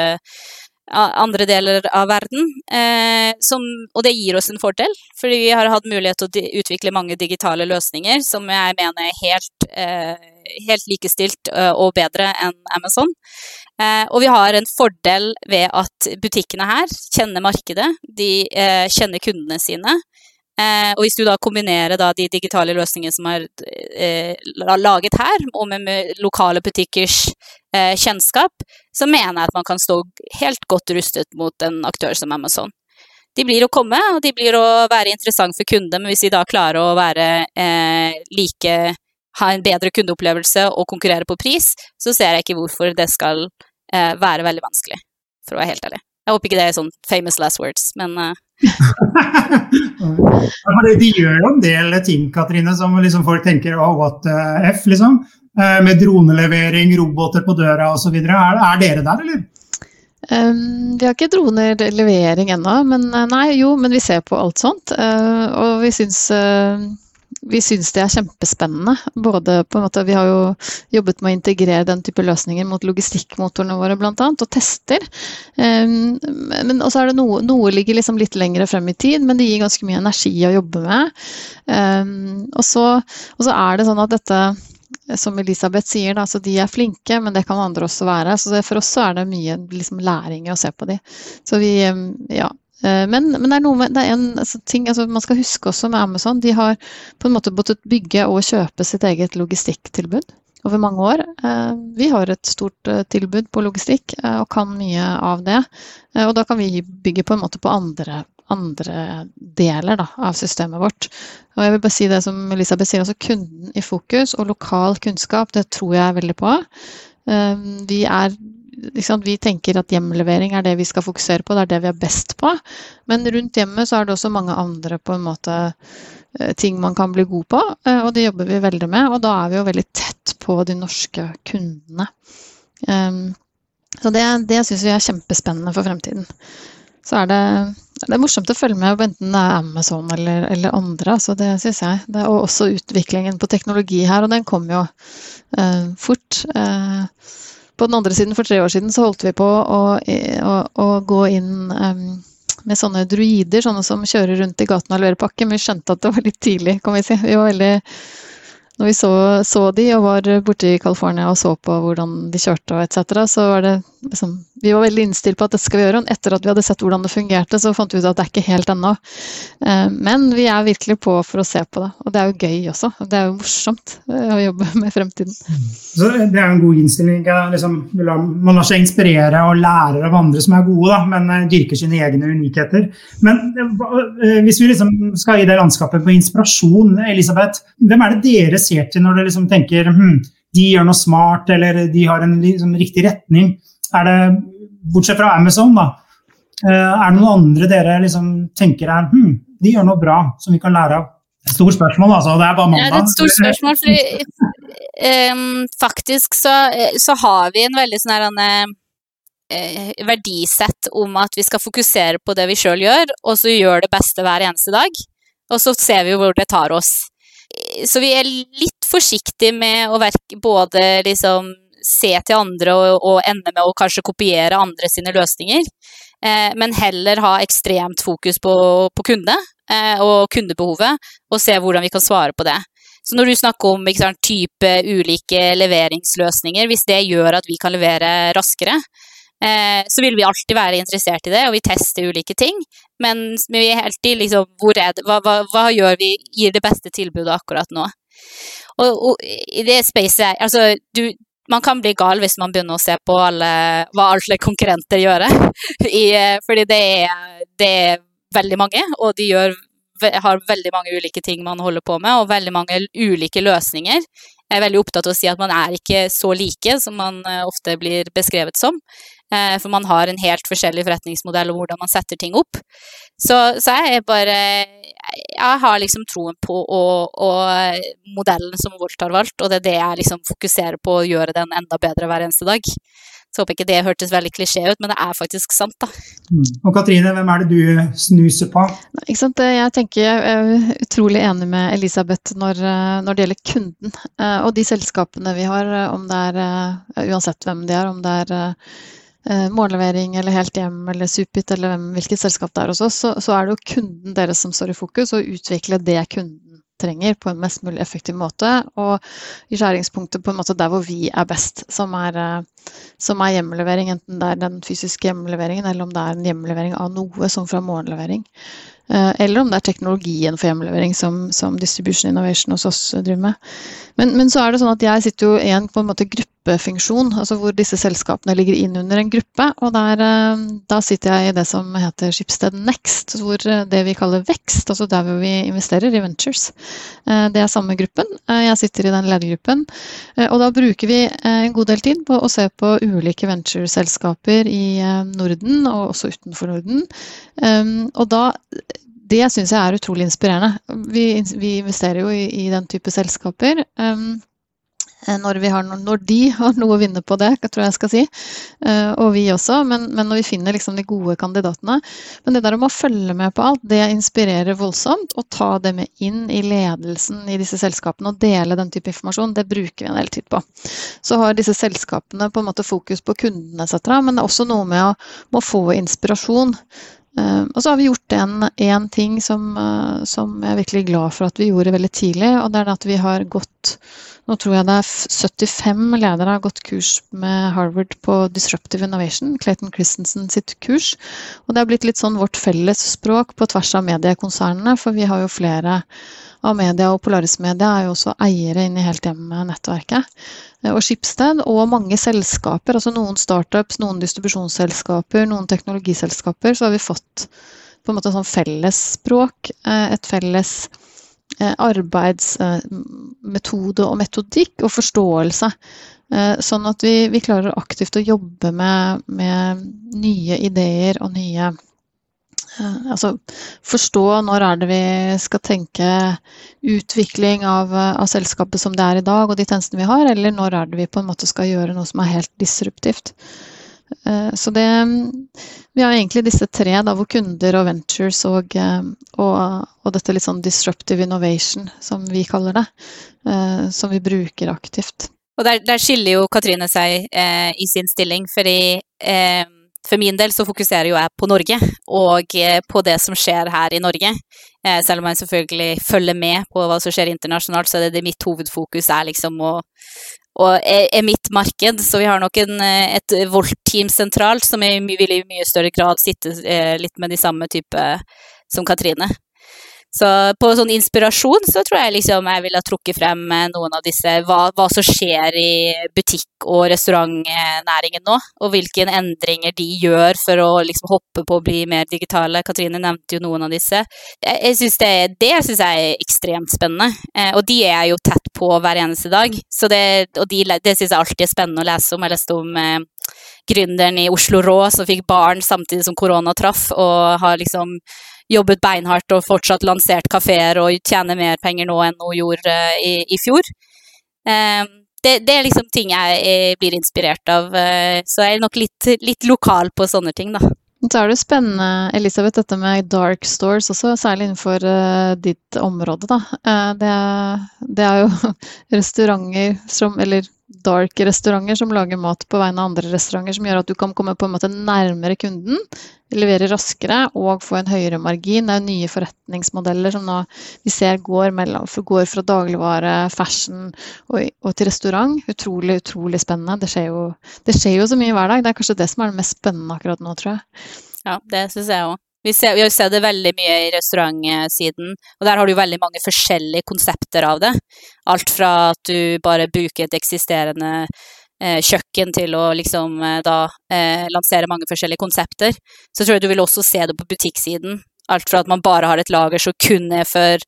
andre deler av verden. Eh, som, og det gir oss en fordel, fordi vi har hatt mulighet til å utvikle mange digitale løsninger som jeg mener er helt, eh, helt likestilt og bedre enn Amazon. Eh, og vi har en fordel ved at butikkene her kjenner markedet, de eh, kjenner kundene sine. Eh, og hvis du da kombinerer da de digitale løsningene som er eh, laget her, og med, med lokale butikkers eh, kjennskap, så mener jeg at man kan stå helt godt rustet mot en aktør som Amazon. De blir å komme, og de blir å være interessant for kunder, men hvis de da klarer å være eh, like ha en bedre kundeopplevelse og konkurrere på pris, så ser jeg ikke hvorfor det skal eh, være veldig vanskelig, for å være helt ærlig. Jeg håper ikke det er sånn famous last words, men uh... De gjør jo en del ting, Katrine, som liksom folk tenker oh, what F, liksom. Eh, med dronelevering, roboter på døra osv. Er, er dere der, eller? Um, vi har ikke dronelevering ennå, men eh, nei, jo, men vi ser på alt sånt. Uh, og vi syns, uh, vi syns det er kjempespennende. Både på en måte, Vi har jo jobbet med å integrere den type løsninger mot logistikkmotorene våre bl.a. og tester. Um, men også er det noe, noe ligger liksom litt lenger frem i tid, men det gir ganske mye energi å jobbe med. Um, og, så, og så er det sånn at dette som Elisabeth sier, da, så de er flinke, men det kan andre også være. Så for oss så er det mye liksom, læring i å se på de. Så vi, ja. Eh, men, men det er noe med, det er en altså, ting altså, man skal huske også med Amazon. De har på en måte måttet bygge og kjøpe sitt eget logistikktilbud over mange år. Eh, vi har et stort eh, tilbud på logistikk og kan mye av det. Og da kan vi bygge på en måte på andre andre deler da, av systemet vårt. Og jeg vil bare si det som Elisabeth sier, altså kunden i fokus og lokal kunnskap, det tror jeg veldig på. Vi, er, vi tenker at hjemlevering er det vi skal fokusere på, det er det vi er best på. Men rundt hjemmet så er det også mange andre på en måte eh, ting man kan bli god på, og det jobber vi veldig med. Og da er vi jo veldig tett på de norske kundene. Så det, det syns vi er kjempespennende for fremtiden så er det, det er morsomt å følge med enten det er Amazon eller, eller andre. Så det syns jeg. Det, og også utviklingen på teknologi her, og den kom jo eh, fort. Eh, på den andre siden, for tre år siden, så holdt vi på å, å, å gå inn um, med sånne druider, sånne som kjører rundt i gaten og leverer pakke. Men vi skjønte at det var litt tidlig, kan vi si. Vi var veldig når vi så, så, de og var borte i California og så på hvordan de kjørte og etc., så var det liksom Vi var veldig innstilt på at dette skal vi gjøre. Og etter at vi hadde sett hvordan det fungerte, så fant vi ut at det er ikke helt ennå. Eh, men vi er virkelig på for å se på det. Og det er jo gøy også. Det er jo morsomt eh, å jobbe med fremtiden. Så Det er en god innstilling. Liksom, man lar seg inspirere og lære av andre som er gode, da, men eh, dyrker sine egne unikheter. Men hvis vi liksom skal gi det landskapet på inspirasjon, Elisabeth, hvem er det dere ser til når dere liksom tenker hm, de gjør noe smart, eller de har en liksom, riktig retning? Er det, bortsett fra Amazon, da, eh, er det noen andre dere liksom tenker er hm, de gjør noe bra som vi kan lære av? Stort spørsmål, altså. Det er bare mandag. Ja, det er et stort spørsmål. fordi um, faktisk så, så, har vi en veldig sånn her uh, verdisett om at vi skal fokusere på det vi sjøl gjør, og så gjør det beste hver eneste dag. Og så ser vi hvor det tar oss så vi er litt forsiktige med å verke, både liksom se til andre og, og, ende med å kanskje kopiere andre sine løsninger, eh, men heller ha ekstremt fokus på, på kunde eh, og kundebehovet, og se hvordan vi kan svare på det. Så når du snakker om sant, type ulike leveringsløsninger, hvis det gjør at vi kan levere raskere, Eh, så vil vi alltid være interessert i det, og vi tester ulike ting. Men vi er alltid liksom hvor er det, hva, hva, hva, gjør vi, gir det beste tilbudet akkurat nå? Og, og i det spacet Altså, du, man kan bli gal hvis man begynner å se på alle, hva alle konkurrenter gjør. Fordi det er, det er, veldig mange, og de gjør, har veldig mange ulike ting man holder på med, og veldig mange ulike løsninger. Jeg er veldig opptatt av å si at man er ikke så like som man eh, ofte blir beskrevet som. Eh, for man har en helt forskjellig forretningsmodell og hvordan man setter ting opp. Så, så jeg er bare Jeg har liksom troen på og, og modellen som Volt har valgt, og det er det jeg liksom fokuserer på å gjøre den enda bedre hver eneste dag. Så håper ikke det hørtes veldig klisjé ut, men det er faktisk sant, da. Mm. Og Katrine, hvem er det du snuser på? Ikke sant? Jeg tenker jeg er utrolig enig med Elisabeth når, når det gjelder kunden. Eh, og de selskapene vi har, om det er uansett hvem de er, om det er eh, morgenlevering eller Helt hjem eller Supit eller hvem, hvilket selskap det er hos oss, så, så, er det jo kunden deres som står i fokus, og utvikle det kunden trenger på en mest mulig effektiv måte. Og i skjæringspunktet på en måte der hvor vi er best, som er, eh, som er hjemmelevering. Enten det er den fysiske hjemmeleveringen, eller om det er en hjemmelevering av noe, som fra morgenlevering. Eh, eller om det er teknologien for hjemlevering som, som Distribution Innovation hos oss driver med. Men, men, så er det sånn at jeg sitter jo i en på en måte gruppefunksjon, altså hvor disse selskapene ligger inn under en gruppe. Og der, eh, da sitter jeg i det som heter Schibsted Next, hvor eh, det vi kaller vekst, altså der hvor vi investerer i ventures. Det er samme gruppen. Jeg sitter i den ledergruppen. Og da bruker vi en god del tid på å se på ulike ventureselskaper i Norden, og også utenfor Norden. Og da det syns jeg er utrolig inspirerende. Vi, vi investerer jo i, i, den type selskaper. Um, når, no, når, de har noe å vinne på det, tror jeg jeg skal si. Uh, og vi også, men, men når vi finner liksom de gode kandidatene. Men det der om å følge med på alt, det inspirerer voldsomt. Å ta det med inn i ledelsen i disse selskapene og dele den type informasjon, det bruker vi en del tid på. Så har disse selskapene på en måte fokus på kundene etc., men det er også noe med å, med å få inspirasjon. Uh, og så har vi gjort en, ting som, uh, som, jeg er virkelig glad for at vi gjorde veldig tidlig. Og det er at vi har gått Nå tror jeg det er 75 ledere har gått kurs med Harvard på Disruptive Innovation, Clayton Christensen sitt kurs. Og det har blitt litt sånn vårt felles språk på tvers av mediekonsernene, for vi har jo flere av media, og Polaris Media er jo også eiere inn i Helt Hjem-nettverket. Og Skipsted, og mange selskaper, altså noen startups, noen distribusjonsselskaper, noen teknologiselskaper, så har vi fått på en måte sånn fellesspråk, et felles arbeidsmetode og metodikk og forståelse. Sånn at vi, vi klarer aktivt å jobbe med, med nye ideer og nye Altså forstå når er det vi skal tenke utvikling av, av, selskapet som det er i dag og de tjenestene vi har, eller når er det vi på en måte skal gjøre noe som er helt disruptivt. Så det Vi har egentlig disse tre, da, hvor kunder og ventures og, og, og dette litt sånn disruptive innovation, som vi kaller det, som vi bruker aktivt. Og der, der skiller jo Katrine seg eh, i sin stilling, fordi eh, for min del så fokuserer jo jeg på Norge, og eh, på det som skjer her i Norge. Eh, selv om jeg selvfølgelig følger med på hva som skjer internasjonalt, så er det, det mitt hovedfokus er liksom å og er, mitt marked, så vi har nok en, eh, et Volt-team sentralt som i, vil i mye større grad sitte litt med de samme type som Katrine. Så på sånn inspirasjon så tror jeg liksom jeg ville trukket frem eh, noen av disse hva, hva, som skjer i butikk- og restaurantnæringen nå, og hvilke endringer de gjør for å liksom hoppe på å bli mer digitale. Katrine nevnte jo noen av disse. Jeg, jeg synes det, det synes jeg er ekstremt spennende, eh, og de er jeg jo tett på hver eneste dag. Så det, og de, det synes jeg alltid er spennende å lese om. Jeg leste om eh, gründeren i Oslo Rå som fikk barn samtidig som korona traff, og har liksom jobbet beinhardt og fortsatt lansert kafeer og tjener mer penger nå enn hun gjorde uh, i, i, fjor. Um, det, det, er liksom ting jeg, blir inspirert av, uh, så jeg er nok litt, litt, lokal på sånne ting, da. Så er det spennende, Elisabeth, dette med dark stores også, særlig innenfor uh, ditt område. Da. Det, det, er jo restauranter som, eller dark-restauranter som lager mat på vegne av andre restauranter, som gjør at du kan komme på en måte nærmere kunden, levere raskere og få en høyere margin. Det er jo nye forretningsmodeller som nå vi ser går, mellom, går fra dagligvare, fashion og, og, til restaurant. Utrolig, utrolig spennende. Det skjer, jo, det skjer jo så mye hver dag. Det er kanskje det som er det mest spennende akkurat nå, tror jeg. Ja, det syns jeg òg. Vi, ser, vi ser, det veldig mye i restaurantsiden, og der har du veldig mange forskjellige konsepter av det. Alt fra at du bare bruker et eksisterende eh, kjøkken til å liksom eh, da eh, lansere mange forskjellige konsepter. Så tror jeg du vil også se det på butikksiden. Alt fra at man bare har et lager som kun er for,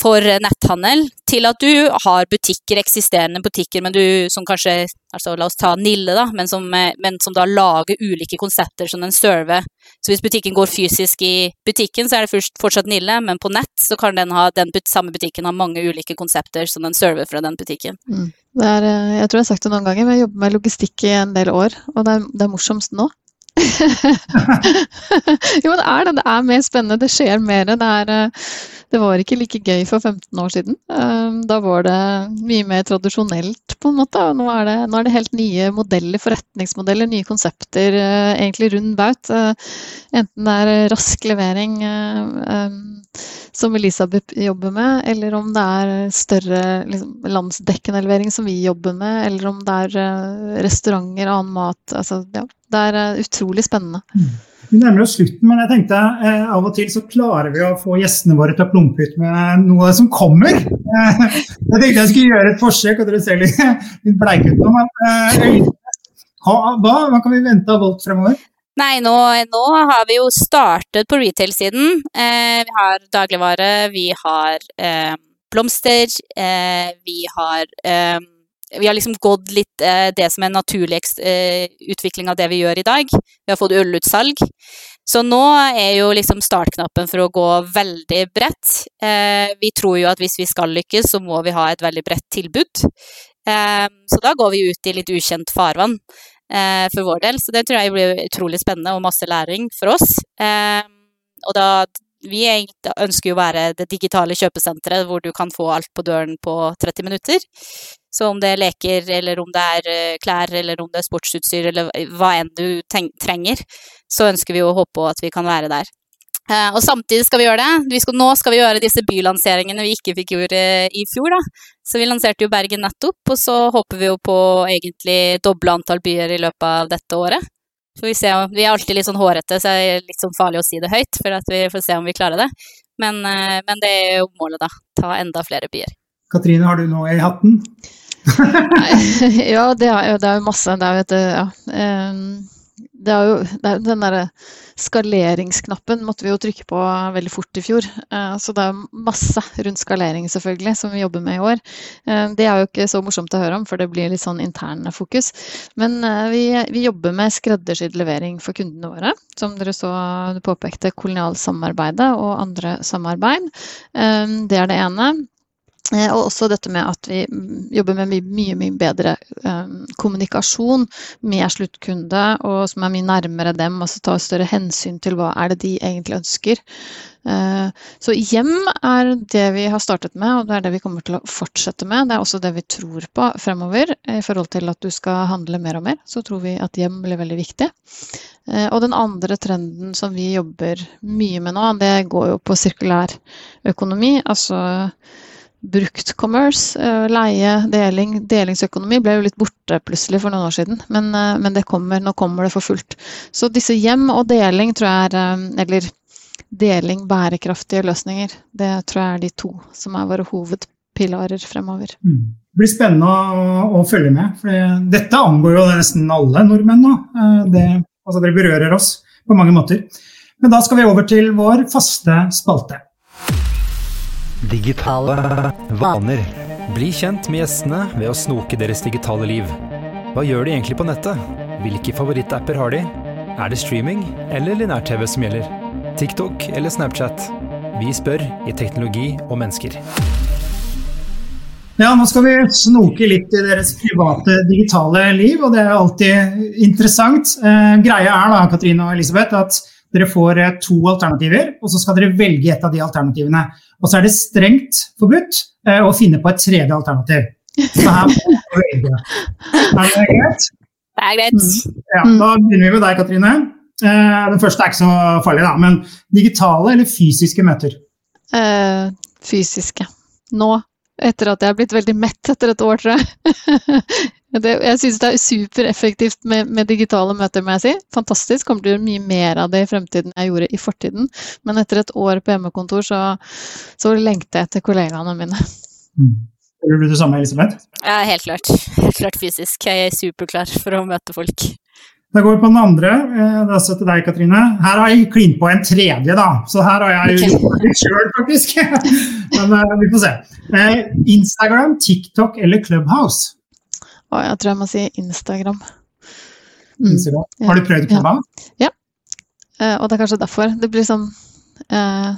for netthandel, til at du har butikker, eksisterende butikker, men du som kanskje altså La oss ta Nille, da, men som, men som da lager ulike konsepter som den server. Så hvis butikken går fysisk i butikken, så er det fortsatt Nille, men på nett så kan den, ha, den samme butikken ha mange ulike konsepter som den server fra den butikken. Mm. Er, eh, jeg tror jeg har sagt det noen ganger, men jeg jobber med logistikk i en del år, og det er, det er morsomst nå. jo, det er det. Det er mer spennende. Det skjer mer. Det, er, eh, det var ikke like gøy for 15 år siden. Eh, da var det mye mer tradisjonelt, på en måte. Nå er det, nå er det helt nye modeller, forretningsmodeller, nye konsepter, eh, egentlig rund baut. Enten det er rask levering som Elisabeth jobber med, eller om det er større liksom, landsdekkende levering som vi jobber med, eller om det er restauranter, annen mat. Altså, ja, det er eh, utrolig spennende. Mm. Vi nærmer oss slutten, men jeg tenkte eh, av og til så klarer vi å få gjestene våre til å plumpe ut med noe som kommer. Eh, jeg tenkte jeg skulle gjøre et forsøk, og dere ser litt, litt bleike ut nå. Men eh, hva, hva, kan vi vente av Volt fremover? Nei, nå, nå, har vi jo startet på retail-siden. Eh, vi har dagligvare, vi har eh, blomster, vi har vi har liksom gått litt eh, det som er en naturlig eh, utvikling av det vi gjør i dag. Vi har fått ølutsalg. Så nå er jo liksom startknappen for å gå veldig bredt. Eh, vi tror jo at hvis vi skal lykkes, så må vi ha et veldig bredt tilbud. Eh, så da går vi ut i litt ukjent farvann eh, for vår del. Så det tror jeg blir utrolig spennende og masse læring for oss. Eh, og da vi ønsker jo å være det digitale kjøpesenteret hvor du kan få alt på døren på 30 minutter. Så om det er leker, eller om det er eh, klær, eller om det er sportsutstyr, eller hva enn du trenger, så ønsker vi å håpe at vi kan være der. Uh, og samtidig skal vi gjøre det. Vi skal, nå skal vi gjøre disse bylanseringene vi ikke fikk gjøre i fjor. Da. Så vi lanserte jo Bergen nettopp, og så håper vi jo på egentlig doble antall byer i løpet av dette året. Vi, ser, vi er alltid litt sånn hårete, så det er litt sånn farlig å si det høyt, for vi får se om vi klarer det. Men, men det er jo målet, da. Ta enda flere byer. Katrine, har du noe i hatten? ja, det er, det er, jo masse. Det er jo et, ja. det er jo det er den derre skaleringsknappen måtte vi jo trykke på veldig fort i fjor. Eh, så det er masse rundt skalering selvfølgelig som vi jobber med i år. Eh, det er jo ikke så morsomt å høre om, for det blir litt sånn interne fokus. Men eh, vi, vi jobber med skreddersydd levering for kundene våre. Som dere så du påpekte, kolonialsamarbeidet og andre samarbeid. Det er det ene. Eh, og også dette med at vi jobber med mye, mye bedre um, kommunikasjon med sluttkunde, og som er mye nærmere dem, og så tar større hensyn til hva er det de egentlig ønsker. Uh, så hjem er det vi har startet med, og det er det vi kommer til å fortsette med. Det er også det vi tror på fremover. I forhold til at du skal handle mer og mer, så tror vi at hjem blir veldig viktig. Uh, og den andre trenden som vi jobber mye med nå, det går jo på sirkulær økonomi. altså brukt commerce, eh, leie, deling, delingsøkonomi ble jo litt borte plutselig for noen år siden. Men, eh, men, det kommer, nå kommer det for fullt. Så disse hjem og deling tror jeg er eh, Eller deling, bærekraftige løsninger. Det tror jeg er de to som er våre hovedpilarer fremover. Mm. Det blir spennende å, å, følge med. For dette angår jo nesten alle nordmenn nå. Det, altså det berører oss på mange måter. Men da skal vi over til vår faste spalte. Digitale vaner. Bli kjent med gjestene ved å snoke deres digitale liv. Hva gjør de egentlig på nettet? Hvilke favorittapper har de? Er det streaming eller linær-TV som gjelder? TikTok eller Snapchat? Vi spør i Teknologi og mennesker. Ja, nå skal vi snoke litt i deres private digitale liv, og det er alltid interessant. Eh, greia er da, Katrine og Elisabeth, at dere får eh, to alternativer, og så skal dere velge et av de alternativene. Og så er det strengt forbudt eh, å finne på et tredje alternativ. Så her må dere velge. Er det greit? Det er greit. Mm. Ja, da begynner vi med deg, Katrine. Eh, den første er ikke så farlig, da, men digitale eller fysiske møter? Uh, fysiske. Nå. Etter at jeg er blitt veldig mett etter et år, tror jeg. Det, jeg synes det er supereffektivt med, med, digitale møter, må jeg si. Fantastisk. Kommer til å gjøre mye mer av det i fremtiden enn jeg gjorde i fortiden. Men etter et år på hjemmekontor, så, så lengter jeg etter kollegaene mine. Mm. Gjør du det samme, Elisabeth? Ja, helt klart. Helt klart fysisk. Jeg er superklar for å møte folk. Da går vi på den andre. Eh, det er også til deg, Katrine. Her har jeg klint på en tredje, da. Så her har jeg jo gjort det sjøl, faktisk. Men eh, vi får se. Eh, Instagram, TikTok eller Clubhouse? Og jeg tror jeg må si Instagram. Mm. Instagram. Har du prøvd på Ja. ja. Uh, og det er kanskje derfor. Det blir sånn uh,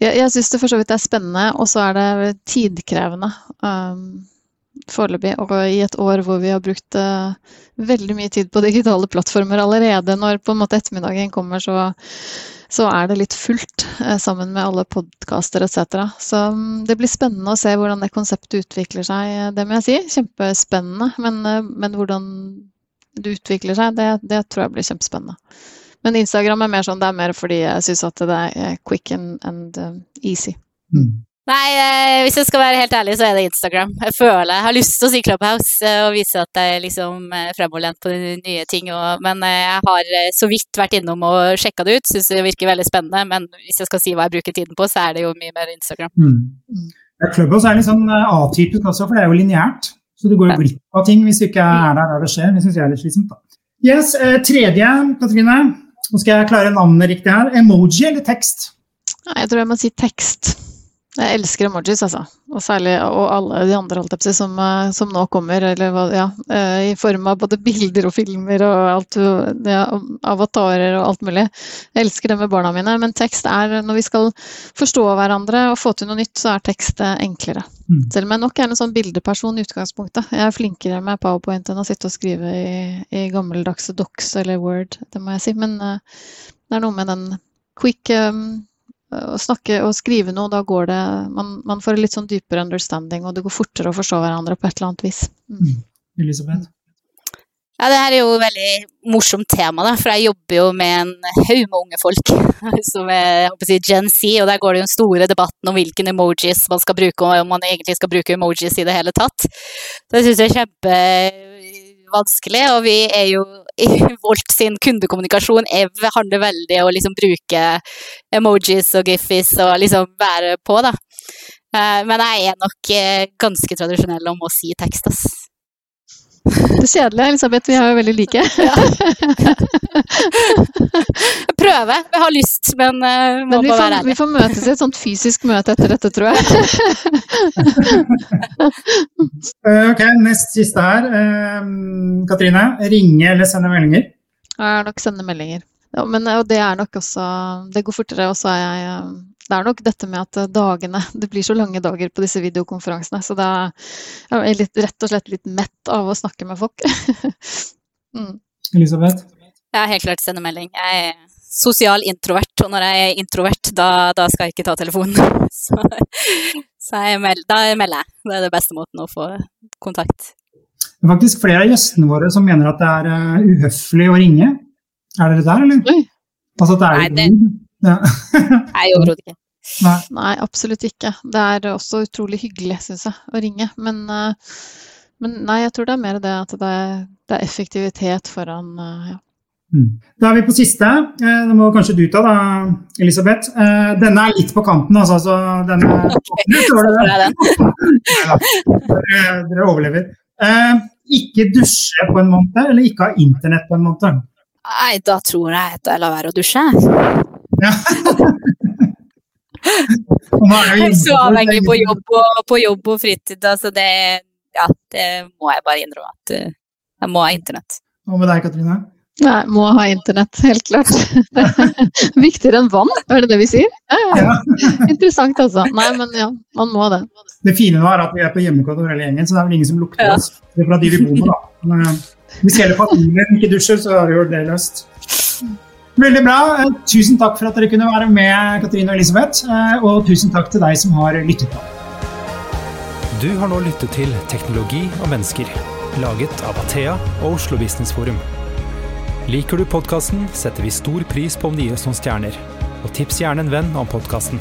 Jeg, jeg syns det for så vidt er spennende, og så er det tidkrevende. Um, foreløpig. Og i et år hvor vi har brukt uh, veldig mye tid på digitale plattformer allerede, når på en måte ettermiddagen kommer, så så er det litt fullt eh, sammen med alle podkaster etc. Så um, det blir spennende å se hvordan det konseptet utvikler seg, eh, det må jeg si. Kjempespennende. Men, uh, men hvordan det utvikler seg, det, det, tror jeg blir kjempespennende. Men Instagram er mer sånn, det er mer fordi jeg syns at det er quick and, and easy. Mm. Nei, eh, hvis jeg skal være helt ærlig, så er det Instagram. Jeg føler jeg har lyst til å si Clubhouse eh, og vise at jeg er liksom eh, fremoverlent på nye ting. Og, men eh, jeg har så vidt vært innom og sjekka det ut, syns det virker veldig spennende. Men hvis jeg skal si hva jeg bruker tiden på, så er det jo mye mer Instagram. Mm. mm. Clubhouse er litt sånn atypisk også, for det er jo lineært. Så du går jo glipp av ting hvis du ikke er der der det skjer. Det syns jeg er litt slitsomt. da. Yes, eh, Tredje, Katrine. Nå skal jeg klare navnet riktig her. Emoji eller tekst? Jeg tror jeg må si tekst. Jeg elsker emojis, altså. Og særlig og alle de andre holdt som, eh, som nå kommer. Eller, ja, eh, I form av både bilder og filmer og alt, ja, avatarer og alt mulig. Jeg elsker det med barna mine. Men tekst er Når vi skal forstå hverandre og få til noe nytt, så er tekst eh, enklere. Mm. Selv om jeg nok er en sånn bildeperson i utgangspunktet. Jeg er flinkere med powerpoint enn å sitte og skrive i, i gammeldagse docs eller Word, det må jeg si. Men det er noe med den quick um, å snakke og skrive noe, da går det man, man, får litt sånn dypere understanding, og det går fortere å forstå hverandre på et eller annet vis. Mm. mm. Elisabeth? Ja, det her er jo et veldig morsomt tema, da, for jeg jobber jo med en haug med unge folk som er jeg håper å si, Gen Z, og der går det jo den store debatten om hvilken emojis man skal bruke, og om man egentlig skal bruke emojis i det hele tatt. Det syns jeg er kjempe vanskelig, og vi er jo Volt sin kundekommunikasjon er, handler veldig om å liksom bruke emojis og giffies og liksom være på, da. Eh, men jeg er nok eh, ganske tradisjonell om å si tekst, ass. Det kjedelige, Elisabeth, vi er jo veldig like. Prøve. Jeg har lyst, men uh, må Men vi bare får, være vi får møtes i et sånt fysisk møte etter dette, tror jeg. Eh, ok, nest siste her. Eh, Katrine, ringe eller sende meldinger? Jeg er nok sende meldinger. Ja, men og det er nok også Det går fortere, og så er jeg eh, Det er nok dette med at dagene Det blir så lange dager på disse videokonferansene, så da er jeg litt, rett og slett litt mett av å snakke med folk. mm. Elisabeth? Jeg er helt klart sende melding. Jeg er sosial introvert, og når jeg er introvert, da, da skal jeg ikke ta telefonen. Så, så jeg meld, da melder jeg. Det er det beste måten å få kontakt. Det er faktisk flere av gjestene våre som mener at det er eh, uhøflig å ringe. Er dere der, eller? Oi. Altså at det er Nei, det- ja. Nei, overhodet ikke. Nei. Nei, absolutt ikke. Det er også utrolig hyggelig, syns jeg, å ringe. Men, eh, men nei, jeg tror det er mer det at det er, det er effektivitet foran eh, ja. Mm. Da er vi på siste. Eh, Det må kanskje du ta, da, Elisabeth. Eh, Denne er litt på kanten, altså. Så denne er. Dere, overlever. Eh, ikke dusje på en måned, eller ikke ha internett på en måned. Nei, da tror jeg at jeg lar være å dusje. Ja. Er Jeg er så avhengig på jobb og, på jobb og fritid. Altså det, ja, det må jeg bare innrømme at eh, jeg må ha internett. Hva med deg, Katrine? Nei, må ha internett, helt klart. Viktigere enn vann, er det det vi sier? Ja, ja. Interessant, altså. Nei, men ja, man må det. Det fine nå er at vi er på hjemmekontor hele gjengen, så det er vel ingen som lukter Ja. oss. Det er fra de vi bor med, da. Hvis hele familien ikke dusjer, så har vi gjort det løst. Veldig bra. Eh, Tusen takk for at dere kunne være med, Katrine og Elisabeth. eh, Og tusen takk til deg som har lyttet på. Du har nå lyttet til Teknologi og mennesker, laget av Athea og Oslo Business Forum. Liker du podkasten, setter vi stor pris på om du gir oss noen stjerner. Og tips gjerne en venn om podkasten.